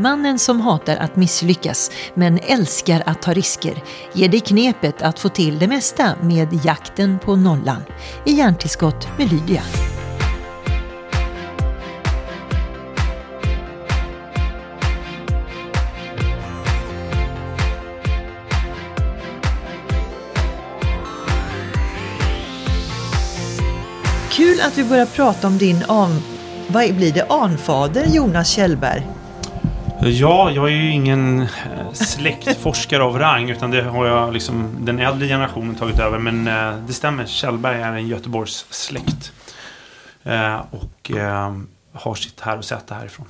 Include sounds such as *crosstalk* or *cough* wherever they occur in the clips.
Mannen som hatar att misslyckas men älskar att ta risker ger dig knepet att få till det mesta med jakten på nollan. I Hjärntillskott med Lydia. Kul att vi börjar prata om din an... Vad blir det? Anfader Jonas Kjellberg. Ja, jag är ju ingen eh, släktforskare av rang utan det har jag liksom den äldre generationen tagit över. Men eh, det stämmer, Kjellberg är en Göteborgs släkt. Eh, och eh, har sitt här och säte härifrån.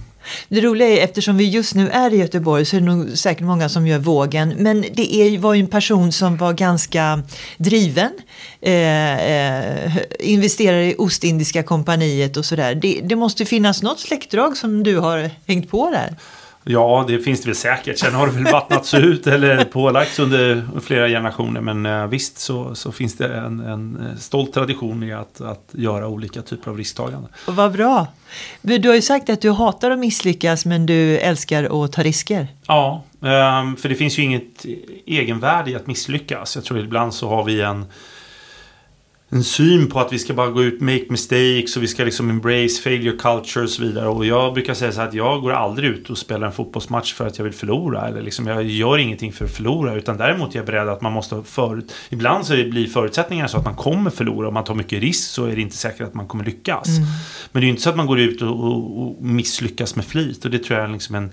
Det roliga är eftersom vi just nu är i Göteborg så är det nog säkert många som gör vågen. Men det är, var ju en person som var ganska driven. Eh, eh, investerade i Ostindiska kompaniet och sådär. Det, det måste finnas något släktdrag som du har hängt på där. Ja, det finns det väl säkert. Sen har det väl vattnats ut eller pålagts under flera generationer. Men eh, visst så, så finns det en, en stolt tradition i att, att göra olika typer av risktagande. Vad bra. Du har ju sagt att du hatar att misslyckas men du älskar att ta risker. Ja, ehm, för det finns ju inget egenvärde i att misslyckas. Jag tror ibland så har vi en en syn på att vi ska bara gå ut, make mistakes och vi ska liksom embrace failure culture och så vidare. Och jag brukar säga så här att jag går aldrig ut och spelar en fotbollsmatch för att jag vill förlora. Eller liksom jag gör ingenting för att förlora. Utan däremot är jag beredd att man måste förut... Ibland så blir förutsättningarna så att man kommer förlora. Om man tar mycket risk så är det inte säkert att man kommer lyckas. Mm. Men det är ju inte så att man går ut och, och, och misslyckas med flit. Och det tror jag är liksom en...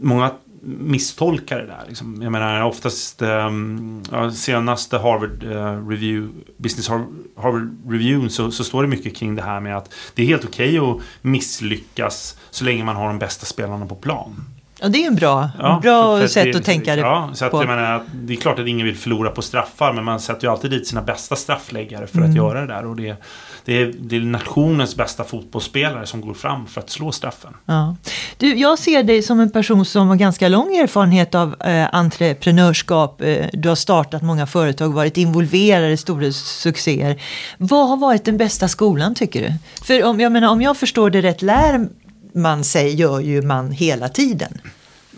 Många misstolka det där. Liksom. Jag menar oftast um, senaste Harvard uh, Review, Business Harvard Review så, så, står det mycket kring det här med att det är helt okej okay att misslyckas så länge man har de bästa spelarna på plan. Ja, det är en bra, ja, bra för, för sätt det, att tänka det ja, så att, på. Jag menar, det är klart att ingen vill förlora på straffar men man sätter ju alltid dit sina bästa straffläggare för mm. att göra det där. Och det, det är, det är nationens bästa fotbollsspelare som går fram för att slå straffen. Ja. Du, jag ser dig som en person som har ganska lång erfarenhet av eh, entreprenörskap. Eh, du har startat många företag, varit involverad i stora succéer. Vad har varit den bästa skolan tycker du? För om jag, menar, om jag förstår det rätt, lär man sig gör ju man hela tiden.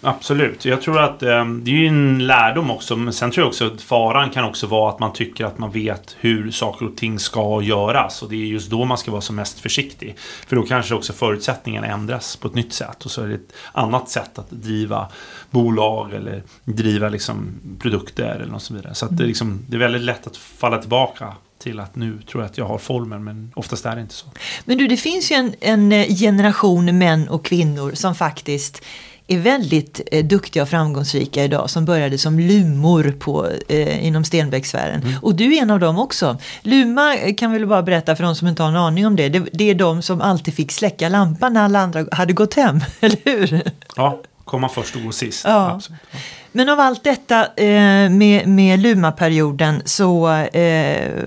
Absolut. Jag tror att eh, det är ju en lärdom också. Men sen tror jag också att faran kan också vara att man tycker att man vet hur saker och ting ska göras. Och det är just då man ska vara som mest försiktig. För då kanske också förutsättningarna ändras på ett nytt sätt. Och så är det ett annat sätt att driva bolag eller driva liksom produkter eller något så vidare. Så att det, är liksom, det är väldigt lätt att falla tillbaka till att nu tror jag att jag har formen men oftast är det inte så. Men du, det finns ju en, en generation män och kvinnor som faktiskt är väldigt eh, duktiga och framgångsrika idag som började som lumor på, eh, inom Stenbecksfären. Mm. Och du är en av dem också. Luma eh, kan väl bara berätta för de som inte har en aning om det. det. Det är de som alltid fick släcka lampan när alla andra hade gått hem, *laughs* eller hur? Ja, komma först och gå sist. Ja. ja. Men av allt detta eh, med, med Luma-perioden så eh,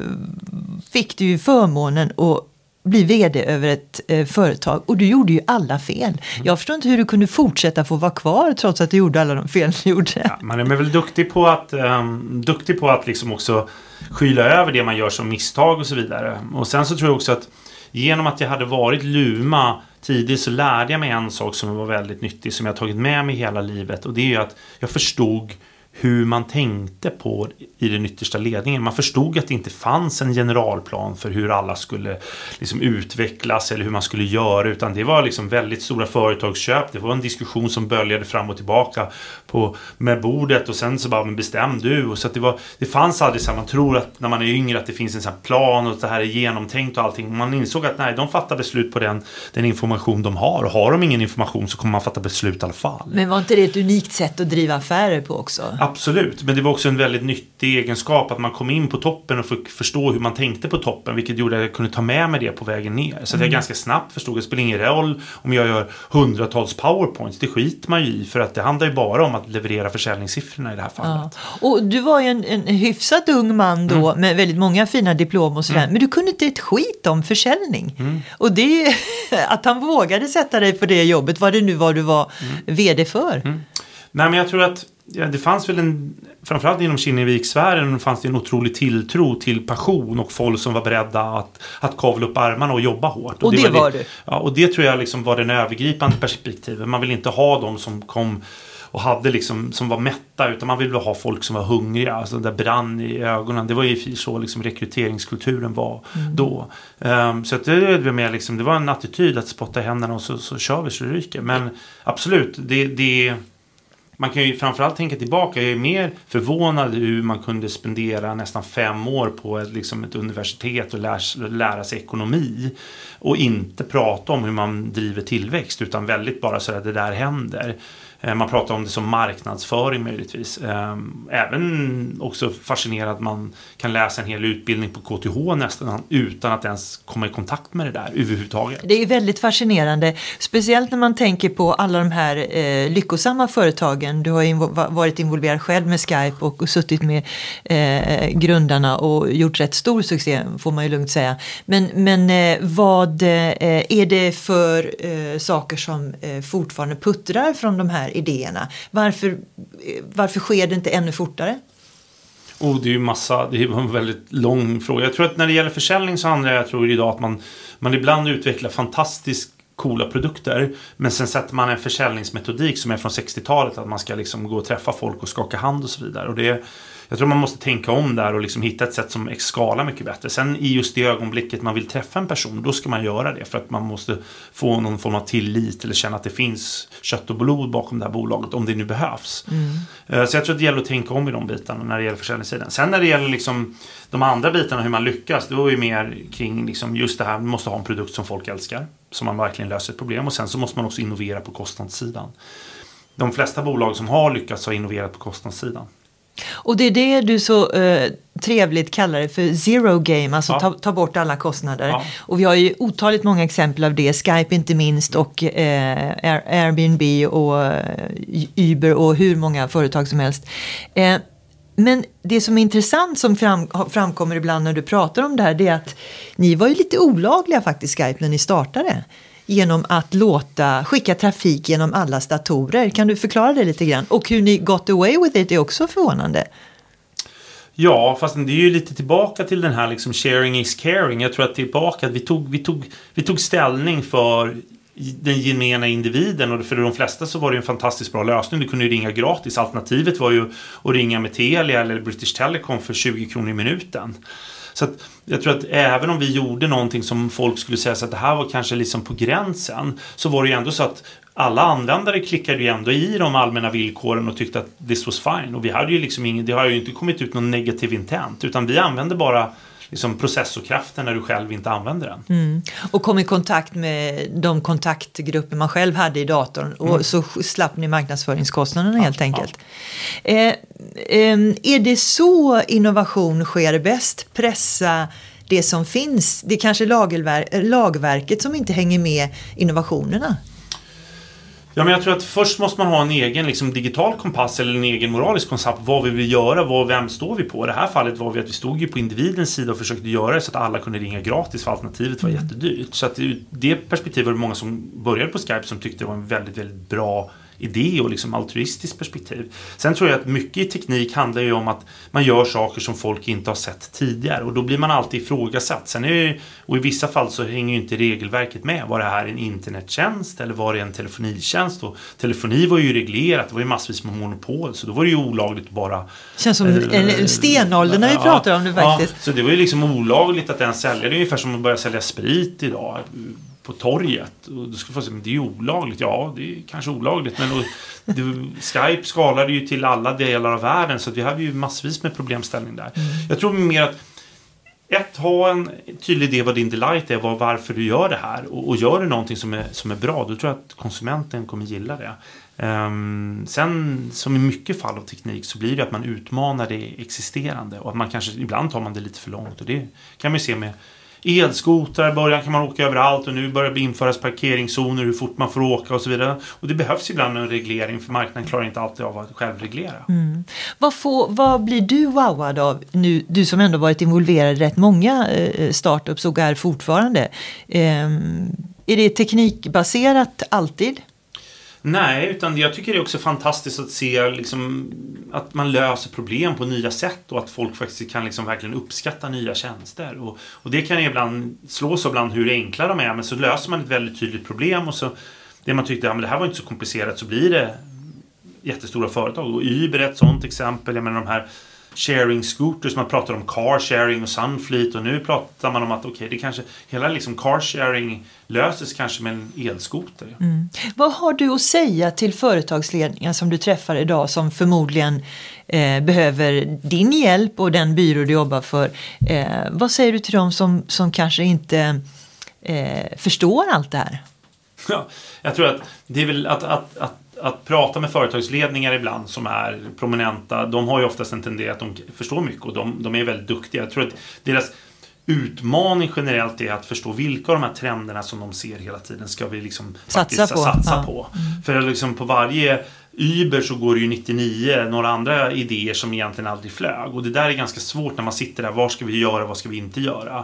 fick du ju förmånen att bli vd över ett eh, företag och du gjorde ju alla fel. Mm. Jag förstår inte hur du kunde fortsätta få vara kvar trots att du gjorde alla de fel du gjorde. Ja, man är väl duktig på att, um, duktig på att liksom också skyla över det man gör som misstag och så vidare. Och sen så tror jag också att genom att jag hade varit Luma tidigt så lärde jag mig en sak som var väldigt nyttig som jag tagit med mig hela livet och det är ju att jag förstod hur man tänkte på i den yttersta ledningen. Man förstod att det inte fanns en generalplan för hur alla skulle liksom utvecklas eller hur man skulle göra utan det var liksom väldigt stora företagsköp. Det var en diskussion som böljade fram och tillbaka på, med bordet och sen så bara men bestäm du. Och så det, var, det fanns aldrig så här, man tror att när man är yngre att det finns en sån plan och att det här är genomtänkt och allting. Man insåg att nej, de fattar beslut på den, den information de har och har de ingen information så kommer man fatta beslut i alla fall. Men var inte det ett unikt sätt att driva affärer på också? Absolut, men det var också en väldigt nyttig egenskap att man kom in på toppen och fick förstå hur man tänkte på toppen. Vilket gjorde att jag kunde ta med mig det på vägen ner. Så att jag mm. ganska snabbt förstod att det spelar ingen roll om jag gör hundratals powerpoints. Det skiter man ju i för att det handlar ju bara om att leverera försäljningssiffrorna i det här fallet. Ja. Och du var ju en, en hyfsat ung man då mm. med väldigt många fina diplom och sådär. Mm. Men du kunde inte ett skit om försäljning. Mm. Och det *laughs* att han vågade sätta dig på det jobbet, vad det nu var du var mm. vd för. Mm. Nej men jag tror att ja, det fanns väl en, framförallt inom Kinnevikssfären fanns det en otrolig tilltro till passion och folk som var beredda att, att kavla upp armarna och jobba hårt. Och, och det, det, var det. du? Ja, och det tror jag liksom var den övergripande perspektivet. Man vill inte ha de som kom och hade liksom, som var mätta utan man ville ha folk som var hungriga, alltså där brann i ögonen. Det var ju så liksom rekryteringskulturen var mm. då. Um, så att det, det, med liksom, det var en attityd att spotta händerna och så, så kör vi så det ryker. Men absolut, det, det man kan ju framförallt tänka tillbaka. Jag är mer förvånad hur man kunde spendera nästan fem år på ett, liksom ett universitet och lära, lära sig ekonomi. Och inte prata om hur man driver tillväxt utan väldigt bara så att det där händer. Eh, man pratar om det som marknadsföring möjligtvis. Ehm, även också fascinerad att man kan läsa en hel utbildning på KTH nästan utan att ens komma i kontakt med det där överhuvudtaget. Det är väldigt fascinerande. Speciellt när man tänker på alla de här eh, lyckosamma företagen. Du har invo varit involverad själv med Skype och, och suttit med eh, grundarna och gjort rätt stor succé får man ju lugnt säga. Men, men eh, vad eh, är det för eh, saker som fortfarande puttrar från de här här idéerna? Varför, eh, varför sker det inte ännu fortare? Oh, det är ju massa, det är en väldigt lång fråga. Jag tror att när det gäller försäljning så handlar jag tror idag att man, man ibland utvecklar fantastiskt coola produkter. Men sen sätter man en försäljningsmetodik som är från 60-talet. Att man ska liksom gå och träffa folk och skaka hand och så vidare. Och det, jag tror man måste tänka om där och liksom hitta ett sätt som skalar mycket bättre. Sen i just det ögonblicket man vill träffa en person, då ska man göra det. För att man måste få någon form av tillit eller känna att det finns kött och blod bakom det här bolaget, om det nu behövs. Mm. Eh, så jag tror att det gäller att tänka om i de bitarna när det gäller försäljningssidan. Sen när det gäller liksom de andra bitarna, hur man lyckas, då är det mer kring liksom just det här, man måste ha en produkt som folk älskar. Som man verkligen löser ett problem. Och sen så måste man också innovera på kostnadssidan. De flesta bolag som har lyckats har innoverat på kostnadssidan. Och det är det du så eh, trevligt kallar det för zero game, alltså ja. ta, ta, bort alla kostnader. Ja. Och vi har ju otaligt många exempel av det, Skype inte minst och eh, Airbnb och eh, Uber och hur många företag som helst. Eh, men det som är intressant som fram, framkommer ibland när du pratar om det här det är att ni var ju lite olagliga faktiskt Skype när ni startade genom att låta skicka trafik genom allas datorer. Kan du förklara det lite grann? Och hur ni got away with it är också förvånande. Ja, fast det är ju lite tillbaka till den här liksom sharing is caring. Jag tror att tillbaka att vi tog, vi tog, vi tog ställning för den gemena individen och för de flesta så var det en fantastiskt bra lösning. Du kunde ju ringa gratis. Alternativet var ju att ringa med Telia eller British Telecom för 20 kronor i minuten. Så att jag tror att även om vi gjorde någonting som folk skulle säga så att det här var kanske liksom på gränsen så var det ju ändå så att alla användare klickade ju ändå i de allmänna villkoren och tyckte att this was fine. Och vi hade ju liksom ingen, det har ju inte kommit ut någon negativ intent utan vi använde bara liksom processorkraften när du själv inte använder den. Mm. Och kom i kontakt med de kontaktgrupper man själv hade i datorn och mm. så slapp ni marknadsföringskostnaderna ja, helt enkelt. Ja. Eh, eh, är det så innovation sker bäst? Pressa det som finns? Det är kanske lagverket som inte hänger med innovationerna? Ja, men jag tror att först måste man ha en egen liksom, digital kompass eller en egen moralisk kompass. Vad vi vill göra, vad, vem står vi på? I det här fallet var vi att vi stod ju på individens sida och försökte göra det så att alla kunde ringa gratis för alternativet var mm. jättedyrt. Så att ur det perspektivet var det många som började på Skype som tyckte det var en väldigt, väldigt bra idé och liksom altruistiskt perspektiv. Sen tror jag att mycket i teknik handlar ju om att man gör saker som folk inte har sett tidigare och då blir man alltid ifrågasatt. Sen är det, och i vissa fall så hänger ju inte regelverket med. Var det här en internettjänst eller var det en telefonitjänst? Och telefoni var ju reglerat, det var ju massvis med monopol så då var det ju olagligt att bara... Känns som en, en stenålder när vi pratar om det faktiskt. Ja, så det var ju liksom olagligt att ens sälja. Det är ungefär som att börja sälja sprit idag på torget. Och då skulle få säga, men det är ju olagligt. Ja, det är kanske olagligt. Men och, det, Skype skalade ju till alla delar av världen så vi hade ju massvis med problemställning där. Mm. Jag tror mer att ett, ha en tydlig idé vad din delight är, var, varför du gör det här. Och, och gör du någonting som är, som är bra, då tror jag att konsumenten kommer gilla det. Um, sen, som i mycket fall av teknik, så blir det att man utmanar det existerande. Och att man kanske, ibland tar man det lite för långt. Och det kan man ju se med elskotrar. I början kan man åka överallt och nu börjar det införas parkeringszoner, hur fort man får åka och så vidare. Och det behövs ibland en reglering för marknaden klarar inte alltid av att självreglera. Mm. Vad, får, vad blir du wowad av nu, du som ändå varit involverad i rätt många eh, startups och är fortfarande? Eh, är det teknikbaserat alltid? Nej, utan jag tycker det är också fantastiskt att se liksom, att man löser problem på nya sätt och att folk faktiskt kan liksom verkligen uppskatta nya tjänster. Och, och det kan ibland slås ibland hur enkla de är, men så löser man ett väldigt tydligt problem och så det man tyckte, ja, men det här var inte så komplicerat, så blir det jättestora företag. Och Uber är ett sånt exempel. Jag menar de här sharing scooters. Man pratar om car sharing och Sunfleet och nu pratar man om att okej, okay, det kanske hela liksom car sharing löses kanske med en elskoter. Mm. Vad har du att säga till företagsledningar som du träffar idag som förmodligen eh, behöver din hjälp och den byrå du jobbar för? Eh, vad säger du till dem som, som kanske inte eh, förstår allt det här? Ja, jag tror att det är väl att, att, att att prata med företagsledningar ibland som är prominenta, de har ju oftast en tendens att de förstår mycket och de, de är väldigt duktiga. Jag tror att deras utmaning generellt är att förstå vilka av de här trenderna som de ser hela tiden ska vi liksom satsa på. Satsa ja. på. Mm. För liksom på varje Uber så går det ju 99 några andra idéer som egentligen aldrig flög. Och det där är ganska svårt när man sitter där. Vad ska vi göra? Vad ska vi inte göra?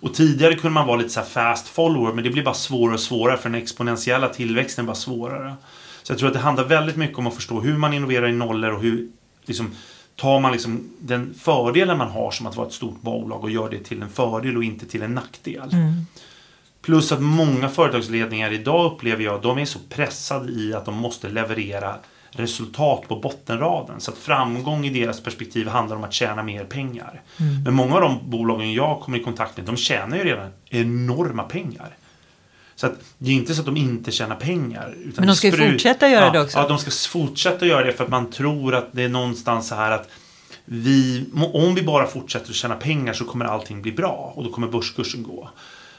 Och tidigare kunde man vara lite så fast follower men det blir bara svårare och svårare för den exponentiella tillväxten är bara svårare. Så jag tror att det handlar väldigt mycket om att förstå hur man innoverar i nollor och hur liksom, tar man liksom den fördelen man har som att vara ett stort bolag och gör det till en fördel och inte till en nackdel. Mm. Plus att många företagsledningar idag upplever jag, de är så pressade i att de måste leverera resultat på bottenraden. Så att framgång i deras perspektiv handlar om att tjäna mer pengar. Mm. Men många av de bolagen jag kommer i kontakt med, de tjänar ju redan enorma pengar. Så att det är inte så att de inte tjänar pengar. Men de ska ju fortsätta göra ja, det också. Ja, de ska fortsätta göra det för att man tror att det är någonstans så här att vi, om vi bara fortsätter att tjäna pengar så kommer allting bli bra och då kommer börskursen gå.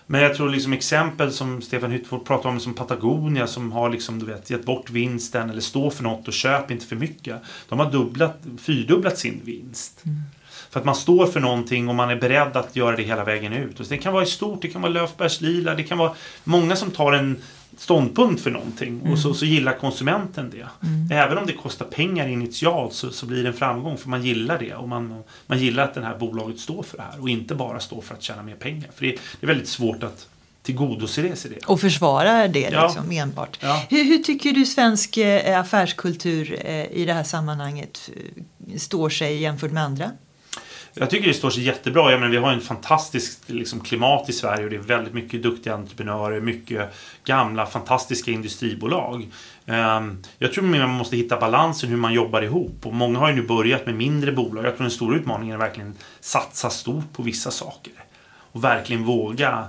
Men jag tror liksom exempel som Stefan Hyttfort pratar om som Patagonia som har liksom, du vet, gett bort vinsten eller står för något och köp inte för mycket. De har dubblat, fyrdubblat sin vinst. Mm. För att man står för någonting och man är beredd att göra det hela vägen ut. Och det kan vara i stort, det kan vara Löfbergs Lila, det kan vara många som tar en ståndpunkt för någonting mm. och så, så gillar konsumenten det. Mm. Även om det kostar pengar initialt så, så blir det en framgång för man gillar det och man, man gillar att det här bolaget står för det här och inte bara står för att tjäna mer pengar. För det, det är väldigt svårt att tillgodose det. Och försvara det ja. liksom, enbart. Ja. Hur, hur, tycker du svensk eh, affärskultur eh, i det här sammanhanget eh, står sig jämfört med andra? Jag tycker det står sig jättebra. Jag menar, vi har en fantastiskt liksom, klimat i Sverige och det är väldigt mycket duktiga entreprenörer, mycket gamla fantastiska industribolag. Um, jag tror man måste hitta balansen hur man jobbar ihop och många har ju nu börjat med mindre bolag. Jag tror den stora utmaningen är verkligen satsa stort på vissa saker och verkligen våga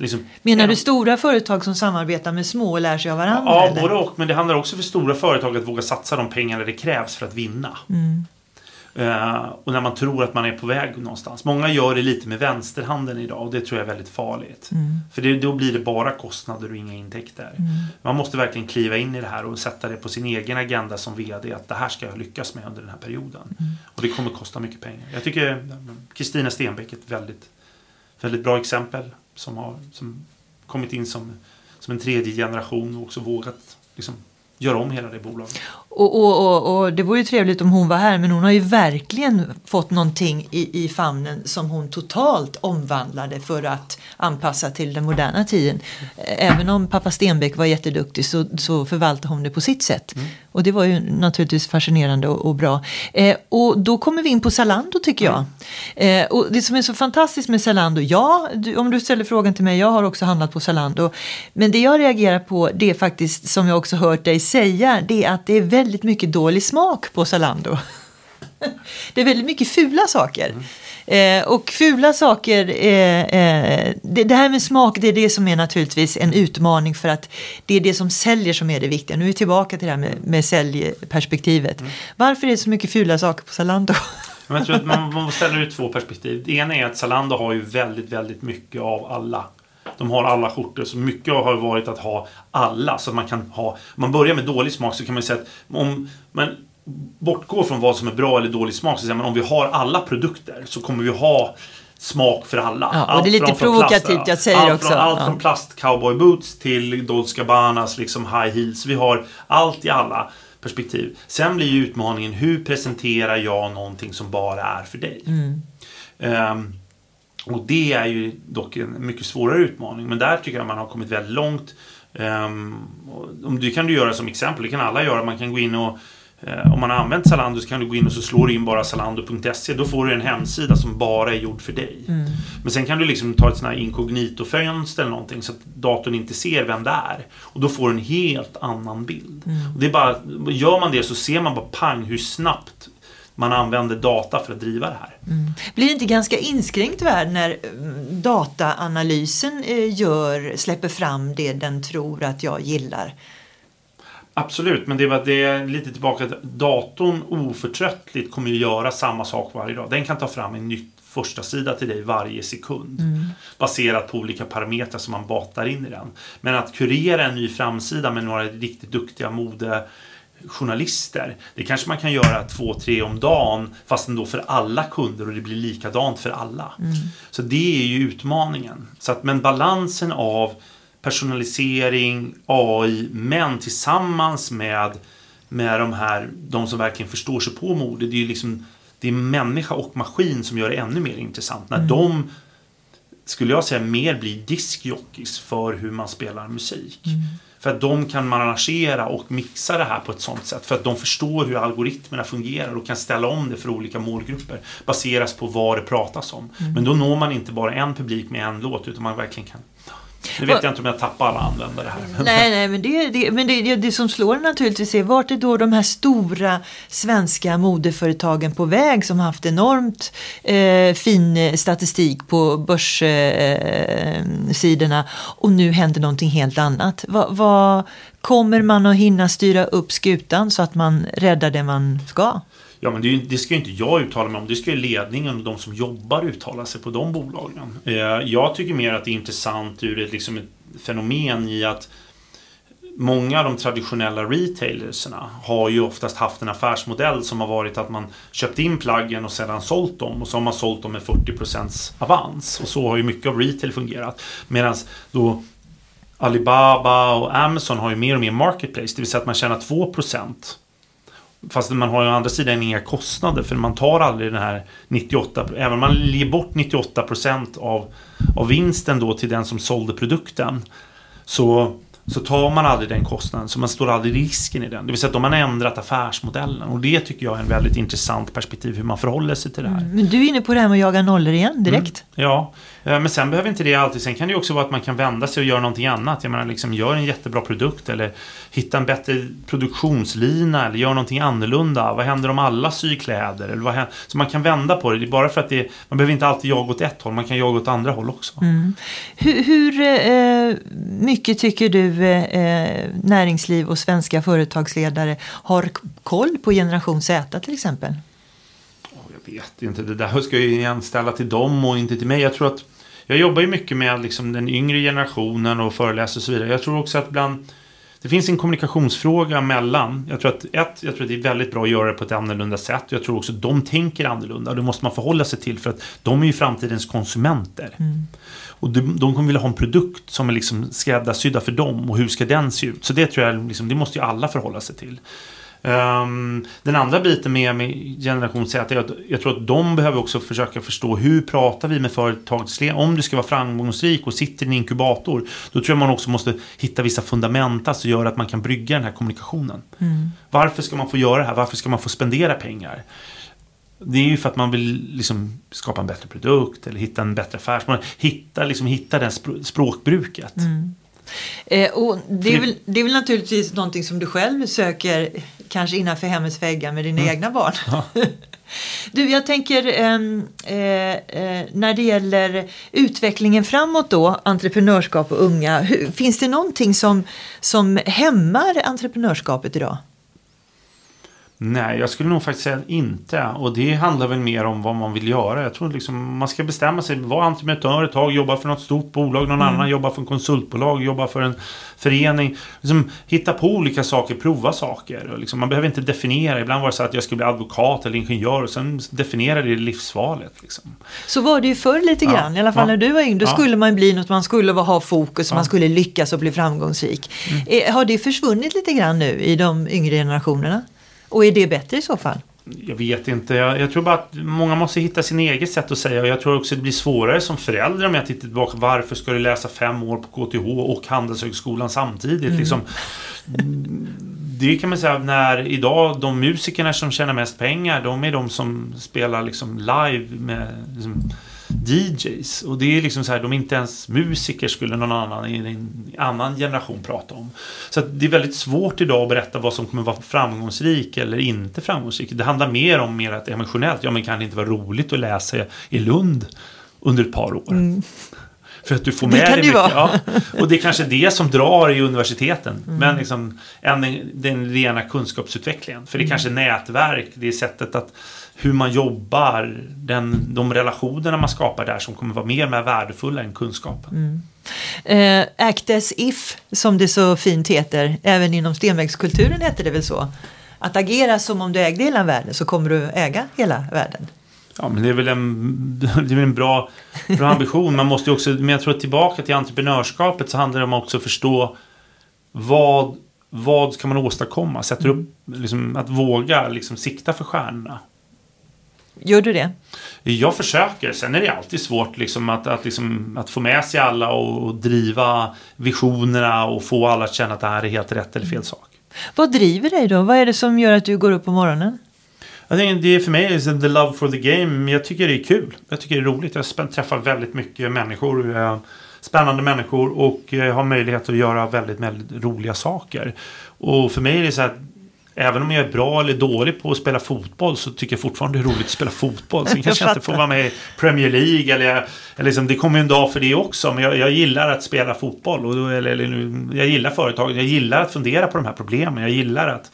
Liksom, Menar du stora företag som samarbetar med små och lär sig av varandra? Ja, både och. Men det handlar också för stora företag att våga satsa de pengar det krävs för att vinna. Mm. Uh, och när man tror att man är på väg någonstans. Många gör det lite med vänsterhanden idag och det tror jag är väldigt farligt. Mm. För det, då blir det bara kostnader och inga intäkter. Mm. Man måste verkligen kliva in i det här och sätta det på sin egen agenda som VD att det här ska jag lyckas med under den här perioden. Mm. Och det kommer kosta mycket pengar. Jag tycker Kristina Stenbeck är ett väldigt, väldigt bra exempel som har som kommit in som, som en tredje generation och också vågat liksom, göra om hela det bolaget. Och, och, och, och, det vore ju trevligt om hon var här men hon har ju verkligen fått någonting i, i famnen som hon totalt omvandlade för att anpassa till den moderna tiden. Även om pappa Stenbeck var jätteduktig så, så förvaltade hon det på sitt sätt. Mm. Och det var ju naturligtvis fascinerande och, och bra. Eh, och då kommer vi in på Zalando tycker jag. Mm. Eh, och det som är så fantastiskt med Zalando, ja, du, om du ställer frågan till mig, jag har också handlat på Zalando. Men det jag reagerar på, det är faktiskt som jag också hört dig säga, det är att det är väldigt mycket dålig smak på Zalando. *laughs* det är väldigt mycket fula saker. Mm. Eh, och fula saker, eh, eh, det, det, här med smak, det är det som är naturligtvis en utmaning för att det är det som säljer som är det viktiga. Nu är vi tillbaka till det här med, med säljperspektivet. Mm. Varför är det så mycket fula saker på Zalando? *laughs* jag tror att man, man ställer ut två perspektiv. Det ena är att Zalando har ju väldigt, väldigt mycket av alla de har alla skjortor. Så mycket har varit att ha alla. Så man kan ha... Om man börjar med dålig smak så kan man säga att om man bortgår från vad som är bra eller dålig smak så säger man om vi har alla produkter så kommer vi ha smak för alla. Ja, och det är lite provokativt, plast, jag säger allt också. Från, allt ja. från plast cowboy boots till Dolce Gabbanas liksom high heels. Vi har allt i alla perspektiv. Sen blir ju utmaningen hur presenterar jag någonting som bara är för dig? Mm. Um, och det är ju dock en mycket svårare utmaning. Men där tycker jag man har kommit väldigt långt. Um, om det kan du göra som exempel, det kan alla göra. Man kan gå in och Eh, om man har använt Zalando så kan du gå in och så slår du in bara zalando.se. Då får du en hemsida som bara är gjord för dig. Mm. Men sen kan du liksom ta ett sånt här inkognito-fönster eller någonting så att datorn inte ser vem det är. Och då får du en helt annan bild. Mm. Och det är bara, gör man det så ser man bara pang hur snabbt man använder data för att driva det här. Mm. Blir det inte ganska inskränkt värld när mm, dataanalysen eh, gör, släpper fram det den tror att jag gillar? Absolut, men det var det lite tillbaka att datorn oförtröttligt kommer att göra samma sak varje dag. Den kan ta fram en ny första sida till dig varje sekund. Mm. Baserat på olika parametrar som man batar in i den. Men att kurera en ny framsida med några riktigt duktiga modejournalister. Det kanske man kan göra två, tre om dagen fast ändå för alla kunder och det blir likadant för alla. Mm. Så det är ju utmaningen. Så att, men balansen av personalisering, AI, men tillsammans med, med de här, de som verkligen förstår sig på mode. Det är ju liksom det är människa och maskin som gör det ännu mer intressant. När mm. de, skulle jag säga, mer blir diskjockeys för hur man spelar musik. Mm. För att de kan managera och mixa det här på ett sånt sätt. För att de förstår hur algoritmerna fungerar och kan ställa om det för olika målgrupper. Baseras på vad det pratas om. Mm. Men då når man inte bara en publik med en låt utan man verkligen kan nu vet jag inte om jag tappar alla användare här. Nej, nej men, det, det, men det, det, som slår naturligtvis är vart är då de här stora svenska modeföretagen på väg som haft enormt eh, fin statistik på börssidorna eh, och nu händer någonting helt annat. Vad va, kommer man att hinna styra upp skutan så att man räddar det man ska? Ja, men det, det, ska ju inte jag uttala mig om. Det ska ju ledningen och de som jobbar uttala sig på de bolagen. Eh, jag tycker mer att det är intressant ur ett, liksom ett fenomen i att Många av de traditionella retailerserna har ju oftast haft en affärsmodell som har varit att man köpt in plaggen och sedan sålt dem och så har man sålt dem med 40% avans. Och så har ju mycket av retail fungerat. Medan då Alibaba och Amazon har ju mer och mer marketplace, det vill säga att man tjänar 2% Fast man har ju å andra sidan inga kostnader för man tar aldrig den här 98 Även om man ger bort 98% av, av vinsten då till den som sålde produkten Så så tar man aldrig den kostnaden, så man står aldrig risken i den. Det vill säga att de har ändrat affärsmodellen och det tycker jag är en väldigt intressant perspektiv hur man förhåller sig till det här. Mm, men du är inne på det här med att jaga nollor igen direkt. Mm, ja, Eh, men sen behöver inte det alltid. Sen kan det också vara att man kan vända sig och göra någonting annat. Jag menar, liksom gör en jättebra produkt eller hitta en bättre produktionslina eller gör någonting annorlunda. Vad händer om alla syr kläder? Eller vad händer? Så man kan vända på det. Det är bara för att det, man behöver inte alltid jaga åt ett håll, man kan jaga åt andra håll också. Mm. Hur, hur eh, mycket tycker du eh, näringsliv och svenska företagsledare har koll på generation Z till exempel? Jag vet inte, det där ska jag igen ställa till dem och inte till mig. Jag tror att jag jobbar ju mycket med liksom den yngre generationen och föreläser och så vidare. Jag tror också att bland det finns en kommunikationsfråga mellan. Jag tror, att, ett, jag tror att det är väldigt bra att göra det på ett annorlunda sätt. Jag tror också att de tänker annorlunda. Det måste man förhålla sig till för att de är ju framtidens konsumenter. Mm. Och de, de kommer vilja ha en produkt som är liksom skräddarsydda för dem och hur ska den se ut? Så det tror jag, liksom, det måste ju alla förhålla sig till. Um, den andra biten med, med generation Z är att jag tror att de behöver också försöka förstå hur pratar vi med företagsledare. Om du ska vara framgångsrik och sitter i en inkubator. Då tror jag man också måste hitta vissa fundamenta som gör att man kan brygga den här kommunikationen. Mm. Varför ska man få göra det här? Varför ska man få spendera pengar? Det är ju för att man vill liksom skapa en bättre produkt eller hitta en bättre affärsmodell. Hitta, liksom, hitta det språkbruket. Mm. Eh, och det, är väl, det är väl naturligtvis någonting som du själv söker kanske innanför hemmets väggar med dina mm. egna barn. Ja. *laughs* Du, jag tänker ehm, eh, eh, när det gäller utvecklingen framåt då, entreprenörskap och unga. Hur, finns det någonting som, som hämmar entreprenörskapet idag? Nej, jag skulle nog faktiskt säga inte. Och det handlar väl mer om vad man vill göra. Jag tror liksom man ska bestämma sig. Vara entreprenör ett tag, jobba för något stort bolag. Någon mm. annan jobba för en konsultbolag, jobba för en förening. Liksom, hitta på olika saker, prova saker. Och liksom, man behöver inte definiera. Ibland var det så att jag skulle bli advokat eller ingenjör. Och sen definiera det livsvalet. Liksom. Så var det ju förr lite grann. Ja. I alla fall ja. när du var yngre. Då ja. skulle man bli något. Man skulle ha fokus. Man skulle lyckas och bli framgångsrik. Mm. Eh, har det försvunnit lite grann nu i de yngre generationerna? Och är det bättre i så fall? Jag vet inte. Jag, jag, tror bara att många måste hitta sin eget sätt att säga. Och jag tror också att det blir svårare som förälder om jag tittar tillbaka. Varför ska du läsa fem år på KTH och Handelshögskolan samtidigt? Mm. Liksom, det kan man säga när idag de musikerna som tjänar mest pengar. De är de som spelar liksom live med liksom, DJs. Och det är liksom så här, de är inte ens musiker skulle någon annan i en annan generation prata om. Så det är väldigt svårt idag att berätta vad som kommer vara framgångsrik eller inte framgångsrik. Det handlar mer om mer att emotionellt, ja men kan det inte vara roligt att läsa i Lund under ett par år? Mm. För att du får med dig mycket. Ja. Och det är kanske det som drar i universiteten. Mm. Men liksom, än den rena kunskapsutvecklingen. För det är mm. kanske nätverk, det är sättet att hur man jobbar, den, de relationerna man skapar där som kommer vara mer och mer värdefulla än kunskap. Mm. Uh, act as if, som det så fint heter, även inom stenvägskulturen heter det väl så? Att agera som om du ägde hela världen så kommer du äga hela världen. Ja, men det är väl en, *laughs* det är en bra, bra ambition. Man måste också, men jag tror att tillbaka till entreprenörskapet så handlar det om också att förstå vad, vad ska man åstadkomma? Sätter upp, liksom, att våga liksom, sikta för stjärnorna. Gör du det? Jag försöker. Sen är det alltid svårt liksom att, att, liksom, att få med sig alla och, och, driva visionerna och få alla att känna att det här är helt rätt eller fel sak. Vad driver dig då? Vad är det som gör att du går upp på morgonen? Jag tänker, det är för mig är the love for the game. Jag tycker det är kul. Jag tycker det är roligt. Jag träffar väldigt mycket människor. Spännande människor och har möjlighet att göra väldigt, väldigt roliga saker. Och för mig är det så här Även om jag är bra eller dålig på att spela fotboll så tycker jag fortfarande det är roligt att spela fotboll. Sen *laughs* kanske jag inte får vara med i Premier League eller, eller liksom, det kommer ju en dag för det också. Men jag, jag gillar att spela fotboll. Och, eller, eller, jag gillar företaget. Jag gillar att fundera på de här problemen. Jag gillar att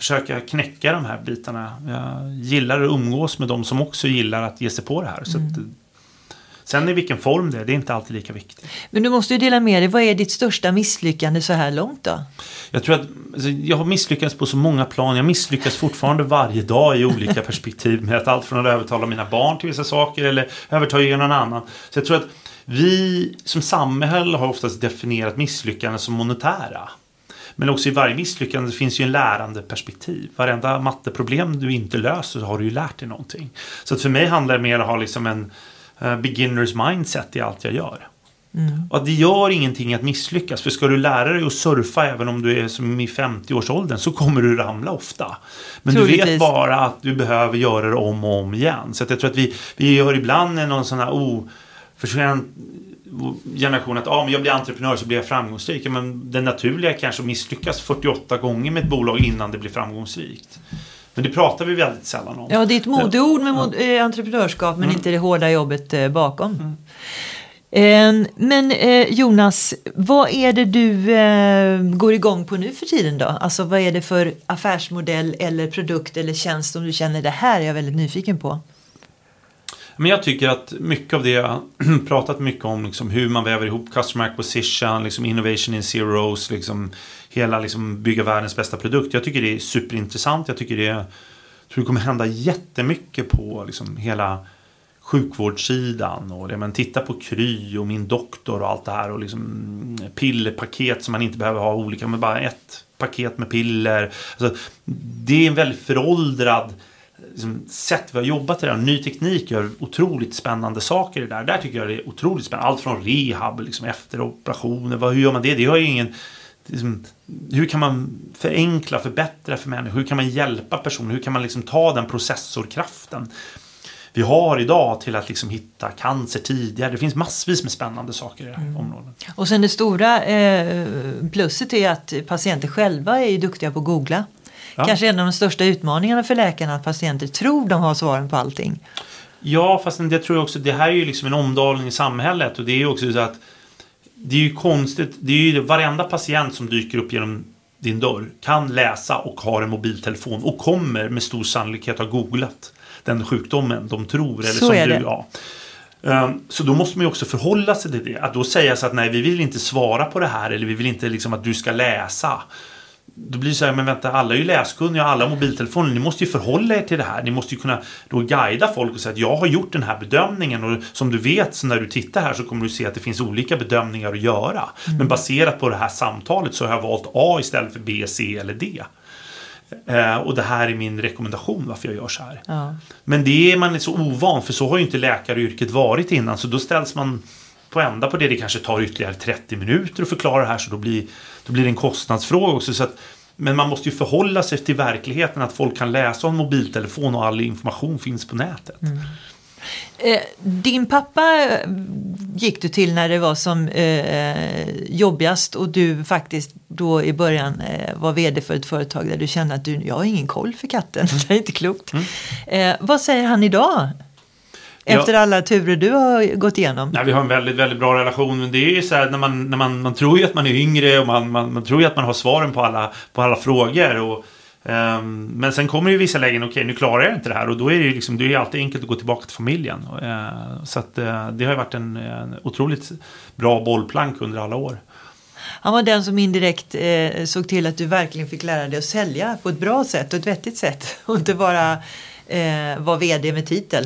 försöka knäcka de här bitarna. Jag gillar att umgås med de som också gillar att ge sig på det här. Så mm. att, Sen i vilken form det är, det är inte alltid lika viktigt. Men du måste ju dela med dig. Vad är ditt största misslyckande så här långt då? Jag tror att alltså, jag har misslyckats på så många plan. Jag misslyckas fortfarande varje dag i olika *laughs* perspektiv. Med att allt från att övertala mina barn till vissa saker eller övertala någon annan. Så jag tror att vi som samhälle har oftast definierat misslyckanden som monetära. Men också i varje misslyckande finns ju en lärande perspektiv. Varenda matteproblem du inte löser så har du ju lärt dig någonting. Så att för mig handlar det mer om att ha liksom en uh, beginners mindset i allt jag gör. Mm. Och det gör ingenting att misslyckas. För ska du lära dig att surfa även om du är som i 50-årsåldern så kommer du ramla ofta. Men Troligtvis. du vet bara att du behöver göra det om och om igen. Så jag tror att vi, vi gör ibland någon sån här oförtjänt generation att ah, men jag blir entreprenör så blir jag framgångsrik. Men det naturliga är kanske att misslyckas 48 gånger med ett bolag innan det blir framgångsrikt. Men det pratar vi väldigt sällan om. Ja, det är ett modeord med mod ja. entreprenörskap men mm. inte det hårda jobbet eh, bakom. Mm. Ehm, men eh, Jonas, vad är det du eh, går igång på nu för tiden då? Alltså vad är det för affärsmodell eller produkt eller tjänst som du känner det här är jag väldigt nyfiken på? Men jag tycker att mycket av det jag *clears throat* pratat mycket om, liksom hur man väver ihop customer acquisition, liksom innovation in zeros, liksom hela liksom bygga världens bästa produkt. Jag tycker det är superintressant. Jag tycker det jag tror det kommer hända jättemycket på liksom hela sjukvårdssidan och det, men titta på Kry och min doktor och allt det här och liksom pillerpaket som man inte behöver ha olika Men bara ett paket med piller. Alltså, det är en väldigt föråldrad liksom, sätt vi har jobbat i det. Ny teknik gör otroligt spännande saker i det där. Där tycker jag det är otroligt spännande. Allt från rehab, liksom, efter operationer. Vad, hur gör man det? Det har ju ingen... Liksom, hur kan man förenkla, förbättra för människor? Hur kan man hjälpa personer? Hur kan man liksom ta den processorkraften vi har idag till att liksom hitta cancer tidigare. Det finns massvis med spännande saker i det här mm. området. Och sen det stora eh, plusset är att patienter själva är duktiga på att googla. Ja. Kanske en av de största utmaningarna för läkarna att patienter tror de har svaren på allting. Ja, fast det tror jag också, det här är ju liksom en omdaning i samhället och det är ju också så att det är ju konstigt, det är ju varenda patient som dyker upp genom din dörr kan läsa och har en mobiltelefon och kommer med stor sannolikhet ha googlat den sjukdomen de tror. Eller så som är du, det. Ja. Ehm, så då måste man ju också förhålla sig till det. Att då säga så att nej, vi vill inte svara på det här eller vi vill inte liksom att du ska läsa. Då blir det så här, men vänta, alla är ju läskunniga, alla har mobiltelefoner. Ni måste ju förhålla er till det här. Ni måste ju kunna då guida folk och säga att jag har gjort den här bedömningen och som du vet så när du tittar här så kommer du se att det finns olika bedömningar att göra. Mm. Men baserat på det här samtalet så har jag valt A istället för B, C eller D. Eh, och det här är min rekommendation varför jag gör så här. Ja. Men det är man så ovan för så har ju inte läkaryrket varit innan. Så då ställs man på ända på det. Det kanske tar ytterligare 30 minuter att förklara det här så då blir, då blir det en kostnadsfråga också. Så att, men man måste ju förhålla sig till verkligheten att folk kan läsa en mobiltelefon och all information finns på nätet. Eh, din pappa gick du till när det var som eh, jobbigast och du faktiskt då i början eh, var vd för ett företag där du kände att du, jag har ingen koll för katten, *laughs* det är inte klokt. Eh, vad säger han idag? Efter alla turer du har gått igenom. Nej, vi har en väldigt, väldigt bra relation. Men det är ju så här när man, när man, man tror ju att man är yngre och man, man, man tror ju att man har svaren på alla, på alla frågor. Och, ehm, men sen kommer ju vissa lägen, okej nu klarar jag inte det här och då är det ju liksom, det är ju alltid enkelt att gå tillbaka till familjen. Eh, så att eh, det har ju varit en, en otroligt bra bollplank under alla år. Han var den som indirekt eh, såg till att du verkligen fick lära dig att sälja på ett bra sätt och ett vettigt sätt. *laughs* Och inte bara eh, vara vd med titel.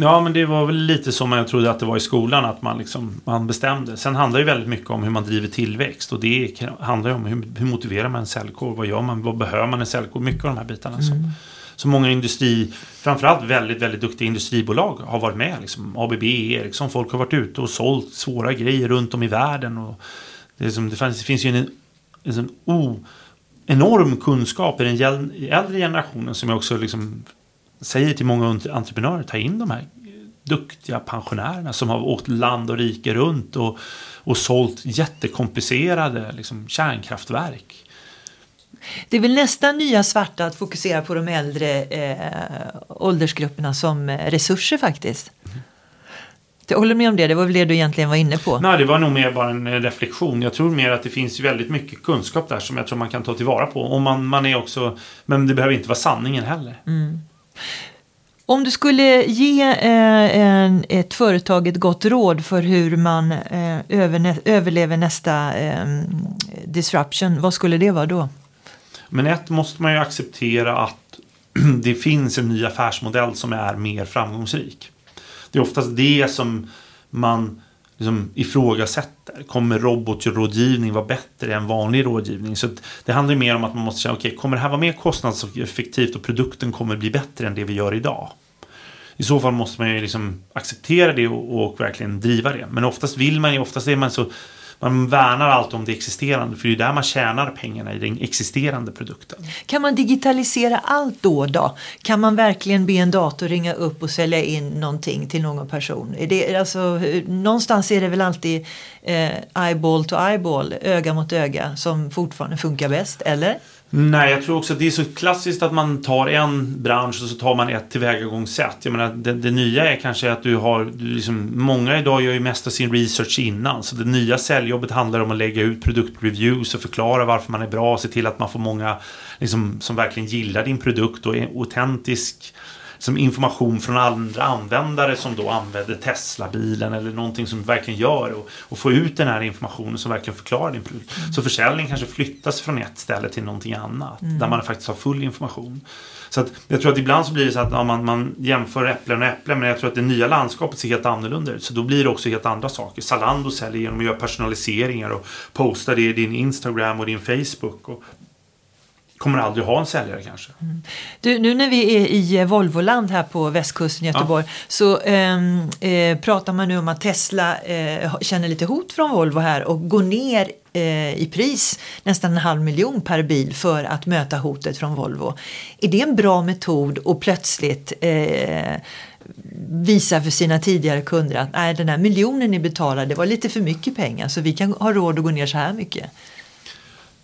Ja, men det var väl lite som jag trodde att det var i skolan, att man, liksom, man bestämde. Sen handlar det väldigt mycket om hur man driver tillväxt och det handlar ju om hur, hur motiverar man en säljkår, vad gör man, vad behöver man en säljkår, mycket av de här bitarna. Mm. Som, som många industri, framförallt väldigt, väldigt duktiga industribolag har varit med. Liksom ABB, Ericsson, folk har varit ute och sålt svåra grejer runt om i världen. Och det, är som, det, finns, det finns ju en, en, en o, enorm kunskap i den äldre generationen som jag också liksom säger till många entreprenörer, ta in de här duktiga pensionärerna som har åkt land och rike runt och, och sålt jättekomplicerade liksom, kärnkraftverk. Det är väl nästan nya svarta att fokusera på de äldre eh, åldersgrupperna som resurser faktiskt. Mm. Jag håller med om det, det var väl det du egentligen var inne på? Nej, det var nog mer bara en reflektion. Jag tror mer att det finns väldigt mycket kunskap där som jag tror man kan ta tillvara på. Och man, man är också, men det behöver inte vara sanningen heller. Mm. Om du skulle ge eh, en, ett företag ett gott råd för hur man eh, överne, överlever nästa eh, disruption, vad skulle det vara då? Men ett måste man ju acceptera att *clears throat* det finns en ny affärsmodell som är mer framgångsrik. Det är oftast det som man liksom ifrågasätter. Kommer robotrådgivning vara bättre än vanlig rådgivning? Så det handlar mer om att man måste känna, okej, okay, kommer det här vara mer kostnadseffektivt och produkten kommer bli bättre än det vi gör idag? I så fall måste man ju liksom acceptera det och, och verkligen driva det. Men oftast vill man ju, oftast är man så man värnar allt om det existerande för det är där man tjänar pengarna i den existerande produkten. Kan man digitalisera allt då då? Kan man verkligen be en dator ringa upp och sälja in någonting till någon person? Är det, alltså, någonstans är det väl alltid eh, eyeball to eyeball, öga mot öga som fortfarande funkar bäst, eller? Nej, jag tror också att det är så klassiskt att man tar en bransch och så tar man ett tillvägagångssätt. Jag menar, det, det nya är kanske att du har, du liksom, många idag gör ju mest av sin research innan. Så det nya säljjobbet handlar om att lägga ut produktreviews och förklara varför man är bra och se till att man får många liksom, som verkligen gillar din produkt och är autentisk som information från andra användare som då använder Tesla-bilen eller någonting som verkligen gör och, och få ut den här informationen som verkligen förklarar din produkt. Mm. Så försäljning kanske flyttas från ett ställe till någonting annat mm. där man faktiskt har full information. Så att jag tror att ibland så blir det så att ja, man, man jämför äpplen och äpplen men jag tror att det nya landskapet ser helt annorlunda ut. Så då blir det också helt andra saker. Zalando säljer genom att göra personaliseringar och posta det i din Instagram och din Facebook. Och kommer aldrig ha en säljare kanske. Mm. Du, nu när vi är i eh, Volvoland här på västkusten i Göteborg ja. så ehm, eh, pratar man nu om att Tesla eh, känner lite hot från Volvo här och går ner eh, i pris nästan en halv miljon per bil för att möta hotet från Volvo. Är det en bra metod att plötsligt eh, visa för sina tidigare kunder att nej, den här miljonen ni betalade var lite för mycket pengar så vi kan ha råd att gå ner så här mycket?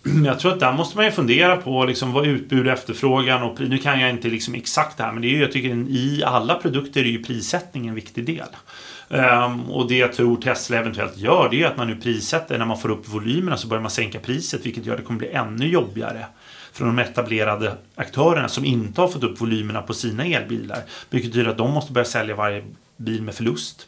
*clears throat* jag tror att där måste man ju fundera på liksom vad utbud och efterfrågan och nu kan jag inte liksom exakt det här men det är ju, jag tycker i alla produkter är ju prissättning en viktig del. Um, och det jag tror Tesla eventuellt gör det är att man nu prissätter när man får upp volymerna så börjar man sänka priset vilket gör att det kommer bli ännu jobbigare för de etablerade aktörerna som inte har fått upp volymerna på sina elbilar. Vilket betyder att de måste börja sälja varje bil med förlust.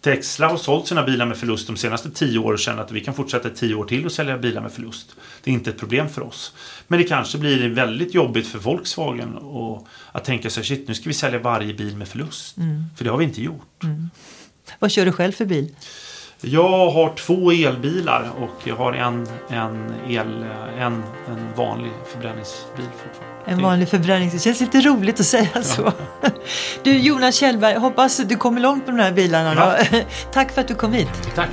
Tesla har sålt sina bilar med förlust de senaste tio åren och känner att vi kan fortsätta tio år till och sälja bilar med förlust. Det är inte ett problem för oss. Men det kanske blir väldigt jobbigt för Volkswagen och att tänka sig shit nu ska vi sälja varje bil med förlust. Mm. För det har vi inte gjort. Mm. Vad kör du själv för bil? Jag har två elbilar och jag har en, en, el, en, en vanlig förbränningsbil fortfarande. En vanlig förbränning. Det känns lite roligt att säga ja. så. *laughs* Du Jonas Kjellberg, hoppas du kommer långt på de här bilarna. Ja. *laughs* Tack för att du kom hit. Tack.